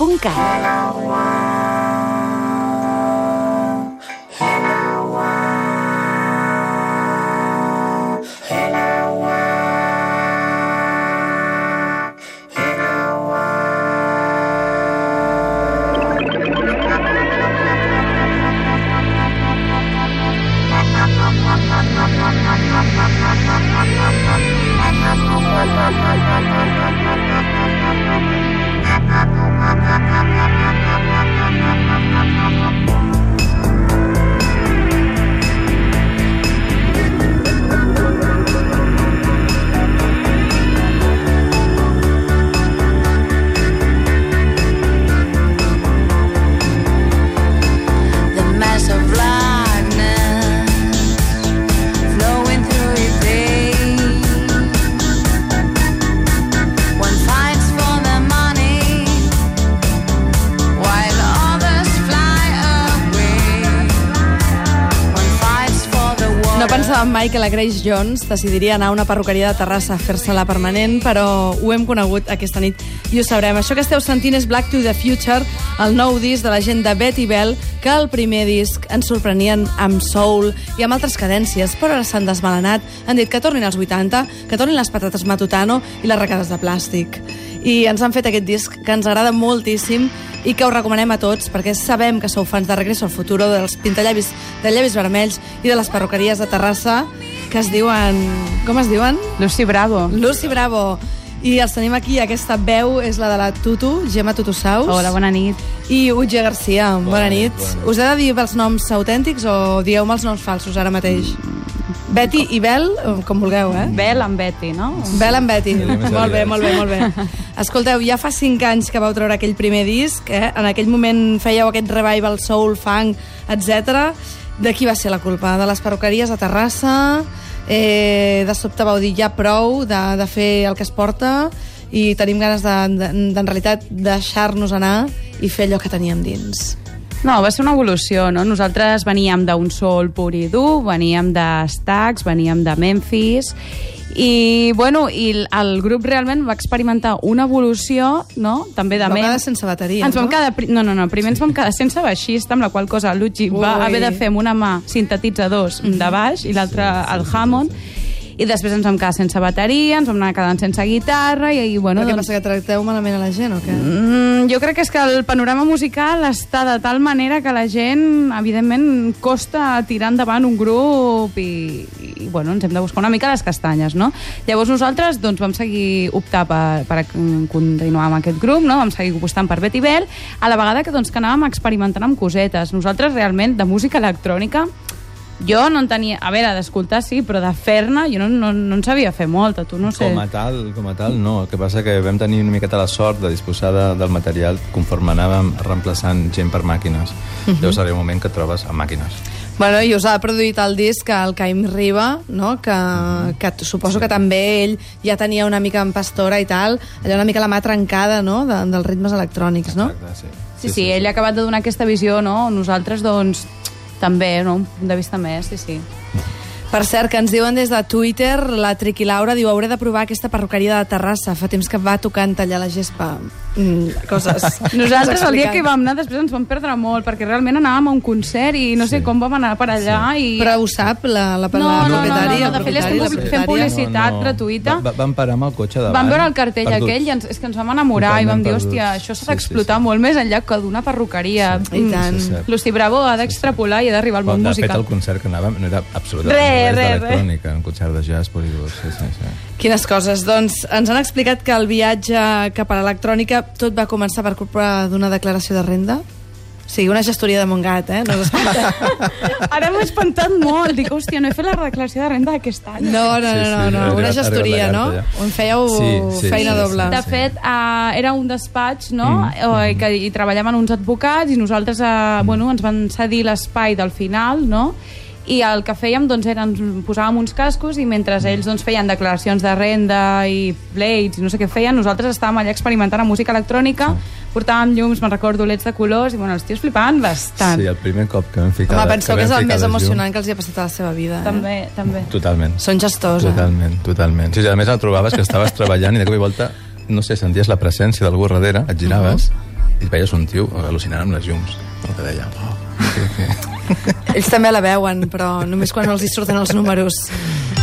www.radiotrinitat.cat the la Grace Jones decidiria anar a una perruqueria de Terrassa a fer-se-la permanent, però ho hem conegut aquesta nit i ho sabrem. Això que esteu sentint és Black to the Future, el nou disc de la gent de Betty Bell, que el primer disc ens sorprenien amb soul i amb altres cadències, però ara s'han desbalanat, han dit que tornin als 80, que tornin les patates matutano i les recades de plàstic. I ens han fet aquest disc que ens agrada moltíssim i que us recomanem a tots perquè sabem que sou fans de Regreso al Futuro, dels pintallavis de llavis vermells i de les perruqueries de Terrassa que es diuen... Com es diuen? Lucy Bravo. Lucy Bravo. I els tenim aquí, aquesta veu és la de la Tutu, Gemma Tutusaus. Hola, bona nit. I Utge Garcia, bona, bona nit. nit, bona nit. Us he de dir els noms autèntics o dieu-me els noms falsos ara mateix? Betty i Bel, com vulgueu, eh? Bel amb Betty, no? Bel amb Betty. Sí, molt bé, molt bé, molt bé. Escolteu, ja fa cinc anys que vau treure aquell primer disc, eh? en aquell moment fèieu aquest revival soul, funk, etc. De qui va ser la culpa? De les perruqueries a Terrassa? Eh, de sobte vau dir ja prou de, de fer el que es porta i tenim ganes de, de, de en realitat deixar-nos anar i fer allò que teníem dins. No, va ser una evolució, no? Nosaltres veníem d'un sol pur i dur, veníem de Stax, veníem de Memphis, i, bueno, i el- grup realment va experimentar una evolució, no?, també de quedar sense bateria, ens vam no? quedar, no, no, no, primer ens vam quedar sense baixista, amb la qual cosa Luigi va haver de fer amb una mà sintetitzadors de baix i l'altra el Hammond, i després ens vam quedar sense bateria, ens vam anar quedant sense guitarra, i, i bueno, Però què doncs... passa, que tracteu malament a la gent o què? Mm, jo crec que és que el panorama musical està de tal manera que la gent, evidentment, costa tirar endavant un grup i, i bueno, ens hem de buscar una mica les castanyes, no? Llavors nosaltres doncs, vam seguir optar per, per continuar amb aquest grup, no? vam seguir apostant per Betty Bell, a la vegada que, doncs, que anàvem experimentant amb cosetes. Nosaltres realment de música electrònica jo no en tenia... A veure, d'escoltar sí, però de fer-ne jo no, no, no en sabia fer molta, tu no sé. Com a tal, com a tal, no. El que passa que vam tenir una miqueta la sort de disposar de, del material conforme anàvem reemplaçant gent per màquines. Llavors arriba un moment que et trobes amb màquines. Bueno, i us ha produït el disc el Caim Riba, no? que, que t- suposo que també ell ja tenia una mica en pastora i tal, allò una mica la mà trencada no? de, dels ritmes electrònics, no? Exacte, sí. Sí, sí, ell ha acabat de donar aquesta visió, no? Nosaltres, doncs, també, no? Un punt de vista més, sí, sí. Per cert, que ens diuen des de Twitter, la Triqui Laura diu hauré de provar aquesta perruqueria de Terrassa. Fa temps que va tocant tallar la gespa. Mm, coses. Nosaltres, el dia que hi vam anar, després ens vam perdre molt, perquè realment anàvem a un concert i no sé Sí. com vam anar per allà i... Però ho sap la, la, la no, no, no, no, propietària? no, de fet, estem fent propietària? publicitat gratuïta. Va, va, vam parar amb el cotxe davant. Vam veure el cartell perduts. aquell i ens, és que ens vam enamorar i vam Totalment dir, hòstia, això s'ha Sí, d'explotar sí, sí. molt més enllà que d'una perruqueria. I tant. Sí, sí. Lucy Bravo ha d'extrapolar i ha d'arribar al món Bueno, de fet, musical. el concert que anàvem no era absolutament res re, d'electrònica, un concert de jazz dur. Sí, sí, sí. Quines coses. Doncs ens han explicat que el viatge cap a l'electrònica tot va començar per culpa d'una declaració de renda. Sigui, una gestoria de Montgat, eh? No. Ara m'he espantat molt. Dic, hòstia, no he fet la declaració de renda d'aquest any. No, no, no, Sí, sí, no, no. una gestoria, arribat no? On fèieu Sí, sí, feina sí, doble. sí, De fet, uh, era un despatx, no?, mm. uh, que hi treballaven uns advocats i nosaltres, uh, bueno, ens van cedir l'espai del final, no?, i el que fèiem doncs, era ens posàvem uns cascos i mentre ells doncs, feien declaracions de renda i blades i no sé què feien, nosaltres estàvem allà experimentant amb música electrònica, portàvem llums, me'n recordo, leds de colors, i bueno, els tios flipaven bastant. Sí, el primer cop que vam ficar... Home, penseu que, vam és el més emocionant que els hi ha passat a la seva vida. Eh? També, també. Totalment. Són gestors, eh? Totalment, totalment. Sí, a més el trobaves que estaves treballant i de cop i volta, no sé, senties la presència d'algú darrere, et giraves i veies un tio al·lucinant amb les llums, el que deia, oh, que, que... Ells també la veuen, però només quan els hi surten els números.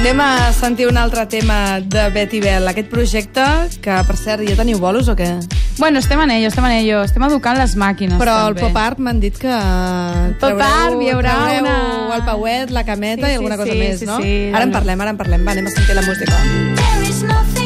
Anem a sentir un altre tema de Betty Bell, aquest projecte, que per cert, ja teniu bolos o què? Bueno, estem en ello, estem en ello. Estem educant les màquines, Però també. pop art m'han dit que Pop art hi haurà una- el pauet, la cameta Sí, i alguna sí, cosa sí, més, sí, no? sí. Ara en parlem, ara en parlem. Va, anem a sentir la música. There is nothing,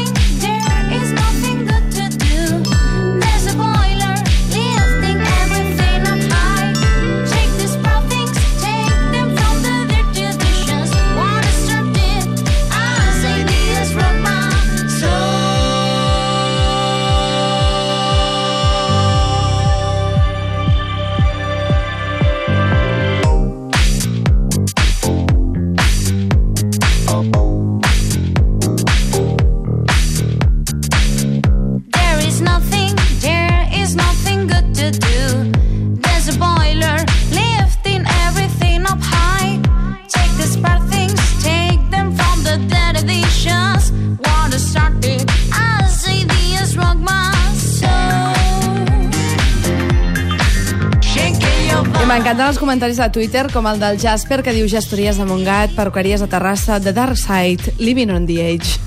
m'encanten els comentaris a Twitter, com el del Jasper, que diu gestories de Montgat, perruqueries de Terrassa, The Dark Side, Living on the Edge.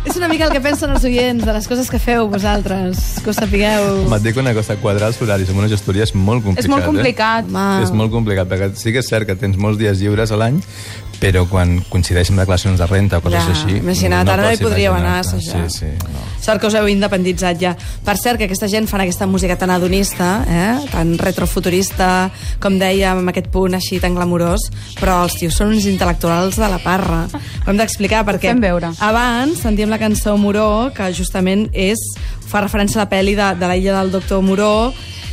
És una mica el que pensen els oients de les coses que feu vosaltres, que ho sapigueu. Home, et dic una cosa, quadrar els horaris amb una gestoria és molt complicat. És molt complicat. Home. Eh? És molt complicat, perquè sí que és cert que tens molts dies lliures a l'any, però quan coincideix amb declaracions de renta o coses Ja, així... imagina't, ara no hi podríeu anar a imaginar-te. assajar. Sí, sí, no. Sort que us heu independitzat ja. Per cert, que aquesta gent fan aquesta música tan adonista, eh? tan retrofuturista, com dèiem, amb aquest punt així tan glamurós, però els tios són uns intel·lectuals de la parra. Ho hem d'explicar perquè fem veure. abans sentíem la cançó Moró, que justament és fa referència a la pel·li de, de la illa del doctor Moró,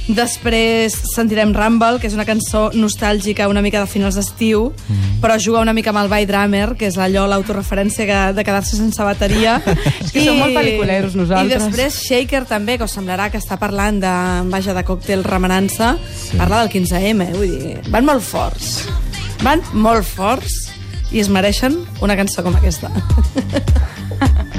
Després sentirem Rumble, que és una cançó nostàlgica una mica de finals d'estiu, mm. però juga una mica amb el By Drummer, que és allò, l'autoreferència que- de quedar-se sense bateria. És que som molt pel·liculeros, nosaltres. I després Shaker també, que us semblarà que està parlant de, vaja, de còctel remenant-se, sí. parla del 15M, eh? vull dir, van molt forts. Van molt forts i es mereixen una cançó com aquesta.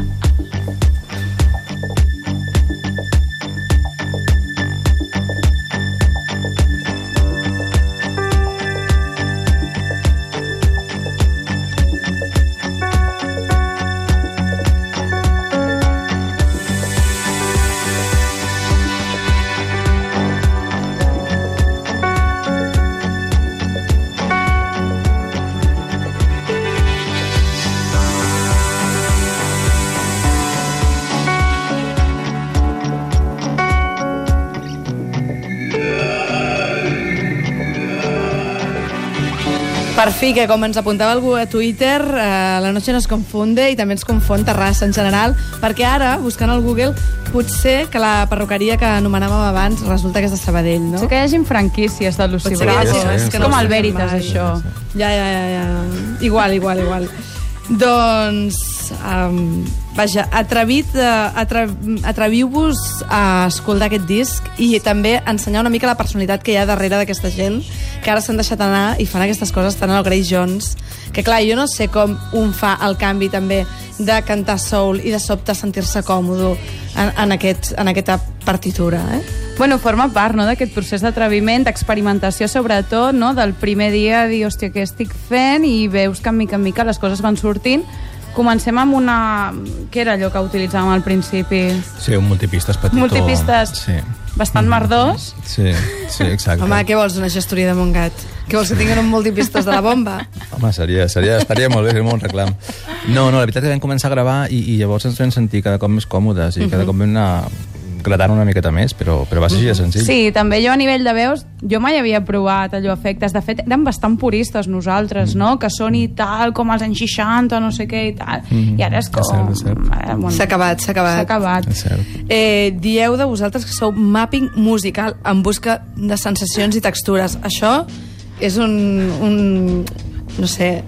Per fi, que com ens apuntava algú a Twitter, eh, la noche nos confunde i també ens confon Terrassa en general, perquè ara, buscant al Google, potser que la perruqueria que anomenàvem abans resulta que és de Sabadell, no? Potser que hi hagin franquícies Potser Lucy que hi Bravo. hagi, sí, és que sí. no Com el Veritas, això. Ja, ja, ja, ja. Igual, igual, igual. Doncs, um, vaja, atrevit, uh, atre, atreviu-vos a escoltar aquest disc i també ensenyar una mica la personalitat que hi ha darrere d'aquesta gent que ara s'han deixat anar i fan aquestes coses tant al Grace Jones que clar, jo no sé com un fa el canvi també de cantar soul i de sobte sentir-se còmode en, en, aquest, en aquesta partitura, eh? Bueno, forma part no, d'aquest procés d'atreviment, d'experimentació sobretot, no? del primer dia dir, hòstia, què estic fent? I veus que, mica en mica, les coses van sortint. Comencem amb una... Què era allò que utilitzàvem al principi? Sí, un multipistes petitó. Multipistes. Sí. Bastant merdós. Sí, sí, exacte. Home, què vols, una gestoria de Montgat? Què vols, que tinguin un multipistes de la bomba? Home, seria, seria, estaria molt bé, seria molt un reclam. No, no, la veritat que vam començar a gravar i, i llavors ens vam sentir cada cop més còmodes i cada cop vam anar gratant una miqueta més, però, però va ser així de senzill. Sí, també jo a nivell de veus, jo mai havia provat allò efectes. De fet, érem bastant puristes nosaltres, no? Que soni tal com als anys 60, no sé què i tal. Mm. I ara és com... Eh, bueno, S'ha acabat, s'ha acabat. S'ha acabat. És cert. Eh, dieu de vosaltres que sou mapping musical en busca de sensacions i textures. Això és un... un no sé,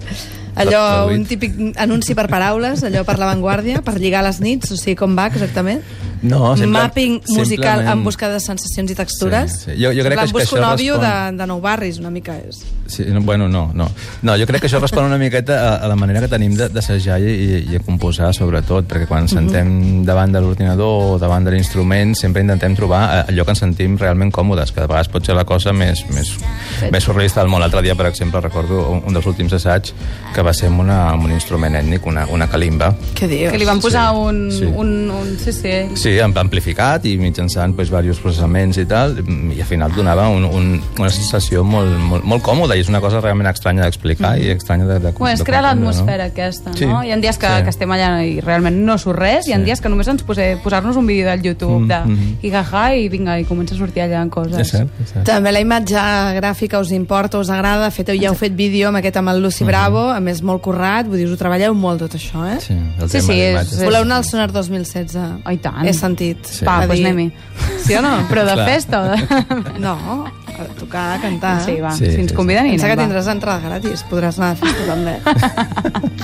allò, un típic anunci per paraules, allò per l'avantguàrdia, per lligar les nits, o sigui, com va exactament? No, sempre- mapping musical simplement- en busca de sensacions i textures. Sí, sí. Jo- jo crec que- que això un òbvio respon- de, de nou barris, una mica és. Sí, no, bueno, no, no. No, jo crec que això respon una miqueta a, a la manera que tenim de- d'assajar i, i, i composar, sobretot, perquè quan ens sentem davant de l'ordinador o davant de l'instrument sempre intentem trobar eh, allò que ens sentim realment còmodes, que de vegades pot ser la cosa més, més, més surrealista del món. L'altre dia, per exemple, recordo un, un dels últims assaigs que va ser amb, una, amb un instrument ètnic, una, una calimba, Què dius? Que li van posar Sí, un, sí. un, un... Sí, sí. Sí, amb- amplificat i mitjançant pues, diversos processaments i tal, i al final donava un, un, una sensació molt, molt, molt còmoda i és una cosa realment estranya d'explicar i estranya de, de, Bueno, es crea l'atmosfera aquesta, Sí, no? Hi ha dies que, sí. que estem allà i realment no surt res, hi ha Sí. dies que només ens posem, posar-nos un vídeo del YouTube Mm, de mhm. hijaja i vinga, i comença a sortir allà coses. És cert, és cert. També la imatge gràfica us importa, us agrada? De fet, ja heu fet vídeo amb aquest amb el Lucy Bravo, a més molt currat, vull dir, us ho treballeu molt tot això, eh? Sí, el Sí, tema sí, d'imatges. és- Voleu anar al Sonar 2016? Oh, i tant. He sentit. Sí. Va, A doncs anem-hi. Sí o no? Però de Clar. festa o de... No, a tocar, a cantar. Sí, va, Sí, si sí, ens sí. conviden hi Pensa que tindràs entrada gratis, podràs anar a festa també.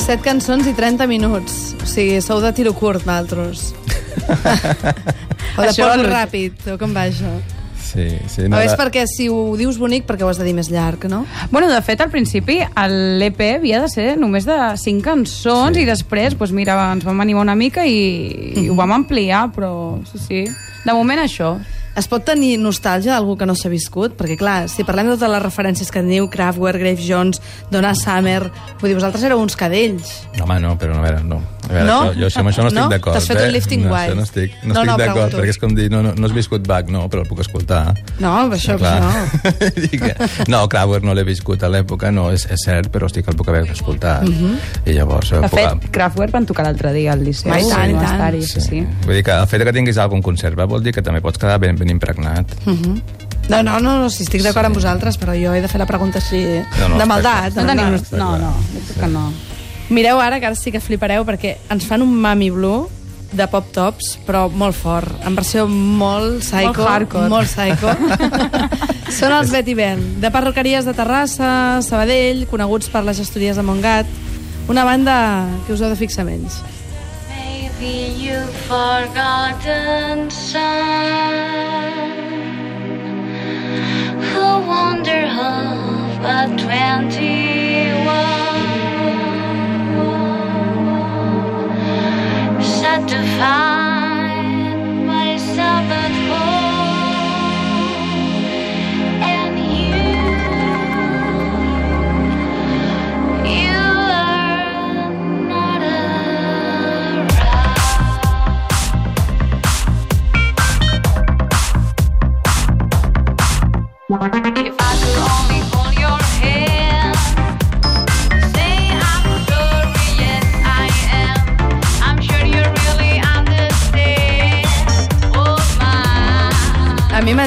7 cançons i 30 minuts. O sigui, sou de tiro curt, naltros. o de això... ràpid, o com va això? Sí, sí. No, és perquè si ho dius bonic, perquè ho has de dir més llarg, no? Bueno, de fet, al principi, l'EP havia de ser només de 5 cançons sí. i després, doncs mira, ens vam animar una mica i, mm. i ho vam ampliar, però sí, sí. De moment, això. Es pot tenir nostàlgia d'algú que no s'ha viscut? Perquè, clar, si parlem de totes les referències que teniu, Kraftwerk, Graves Jones, Donna Summer... Vull dir, vosaltres éreu uns cadells. No, home, no, però no, a veure, no. A veure, No? Jo, jo això, amb això no estic No? d'acord. T'has fet eh? un lifting no, wild. això No estic, No, no, estic no, d'acord, perquè és com dir, no, no, no has viscut Bach, no, però el puc escoltar. No, això, Clar. no. No, Kraftwerk no l'he viscut a l'època, no, és, és cert, però sí que el puc haver escoltat. I llavors... eh, De puc- fet, Kraftwerk van tocar l'altre dia al Liceu. Ah, i tant, i no tant. sí, sí. Vull dir que el fet que tinguis algun conserva vol dir que també pots quedar ben, ben impregnat. No, no, no, no si estic d'acord Sí. amb vosaltres, però jo he de fer la pregunta així, No, no, de maldat. clar. No de tenim... maldat. No, no, jo crec que no. Mireu ara, que ara sí que flipareu, perquè ens fan un Mami Blue de pop tops, però molt fort, en versió molt psycho. Molt hardcore. Molt psycho. Són els Betty Bell, de perruqueries de Terrassa, Sabadell, coneguts per les gestories de Montgat. Una banda que us heu de fixar menys. Maybe you've forgotten some If I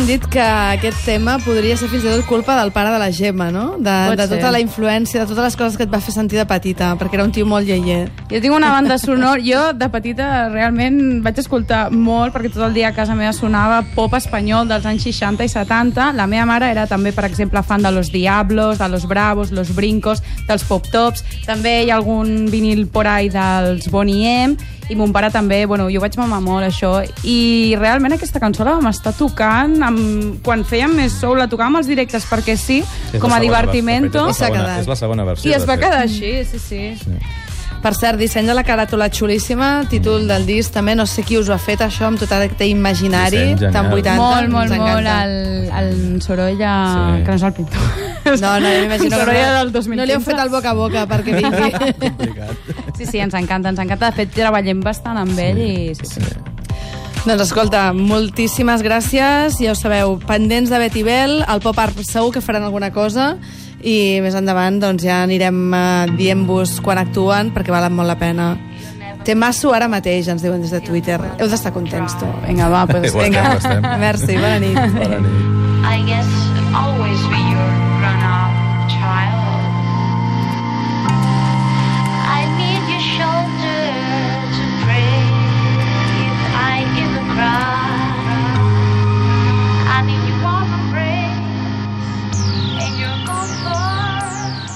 dit que aquest tema podria ser fins i tot culpa del pare de la Gemma, no? De, Pot de ser. tota la influència, de totes les coses que et va fer sentir de petita, perquè era un tio molt lleier. Jo tinc una banda sonora... Jo, de petita, realment vaig escoltar molt, perquè tot el dia a casa meva sonava pop espanyol dels anys 60 i 70. La meva mare era també, per exemple, fan de Los Diablos, de Los Bravos, Los Brincos, dels pop tops. També hi ha algun vinil por ahí dels Bonnie M, i mon pare també, bueno, jo vaig mamar molt això, i realment aquesta cançó la vam estar tocant, amb, quan fèiem més sou, la tocàvem als directes perquè sí, És com a divertimento, fet, és la segona- quedat. És la segona versió. i es va fet. quedar així, sí, sí. Sí. Per cert, disseny de la caràtula xulíssima, títol del disc també, no sé qui us ho ha fet això amb tot aquest imaginari Disseny genial. tan 80. molt, molt, molt el, el Sorolla, Sí. que no és el pintor. No, no, jo m'imagino que Sorolla no, del 2015. no li heu fet el boca a boca perquè vingui. Sí, sí, ens encanta, ens encanta. De fet, treballem bastant amb ell i... Sí, sí. doncs escolta, moltíssimes gràcies. Ja ho sabeu, pendents de Betty Bell, al Pop Art segur que faran alguna cosa i més endavant doncs, ja anirem uh, dient-vos quan actuen perquè valen molt la pena. Té masso ara mateix, ens diuen des de Twitter. Heu d'estar contents, tu. Vinga, va, pues, estem, vinga. Merci, bona nit. Bona nit. I guess always be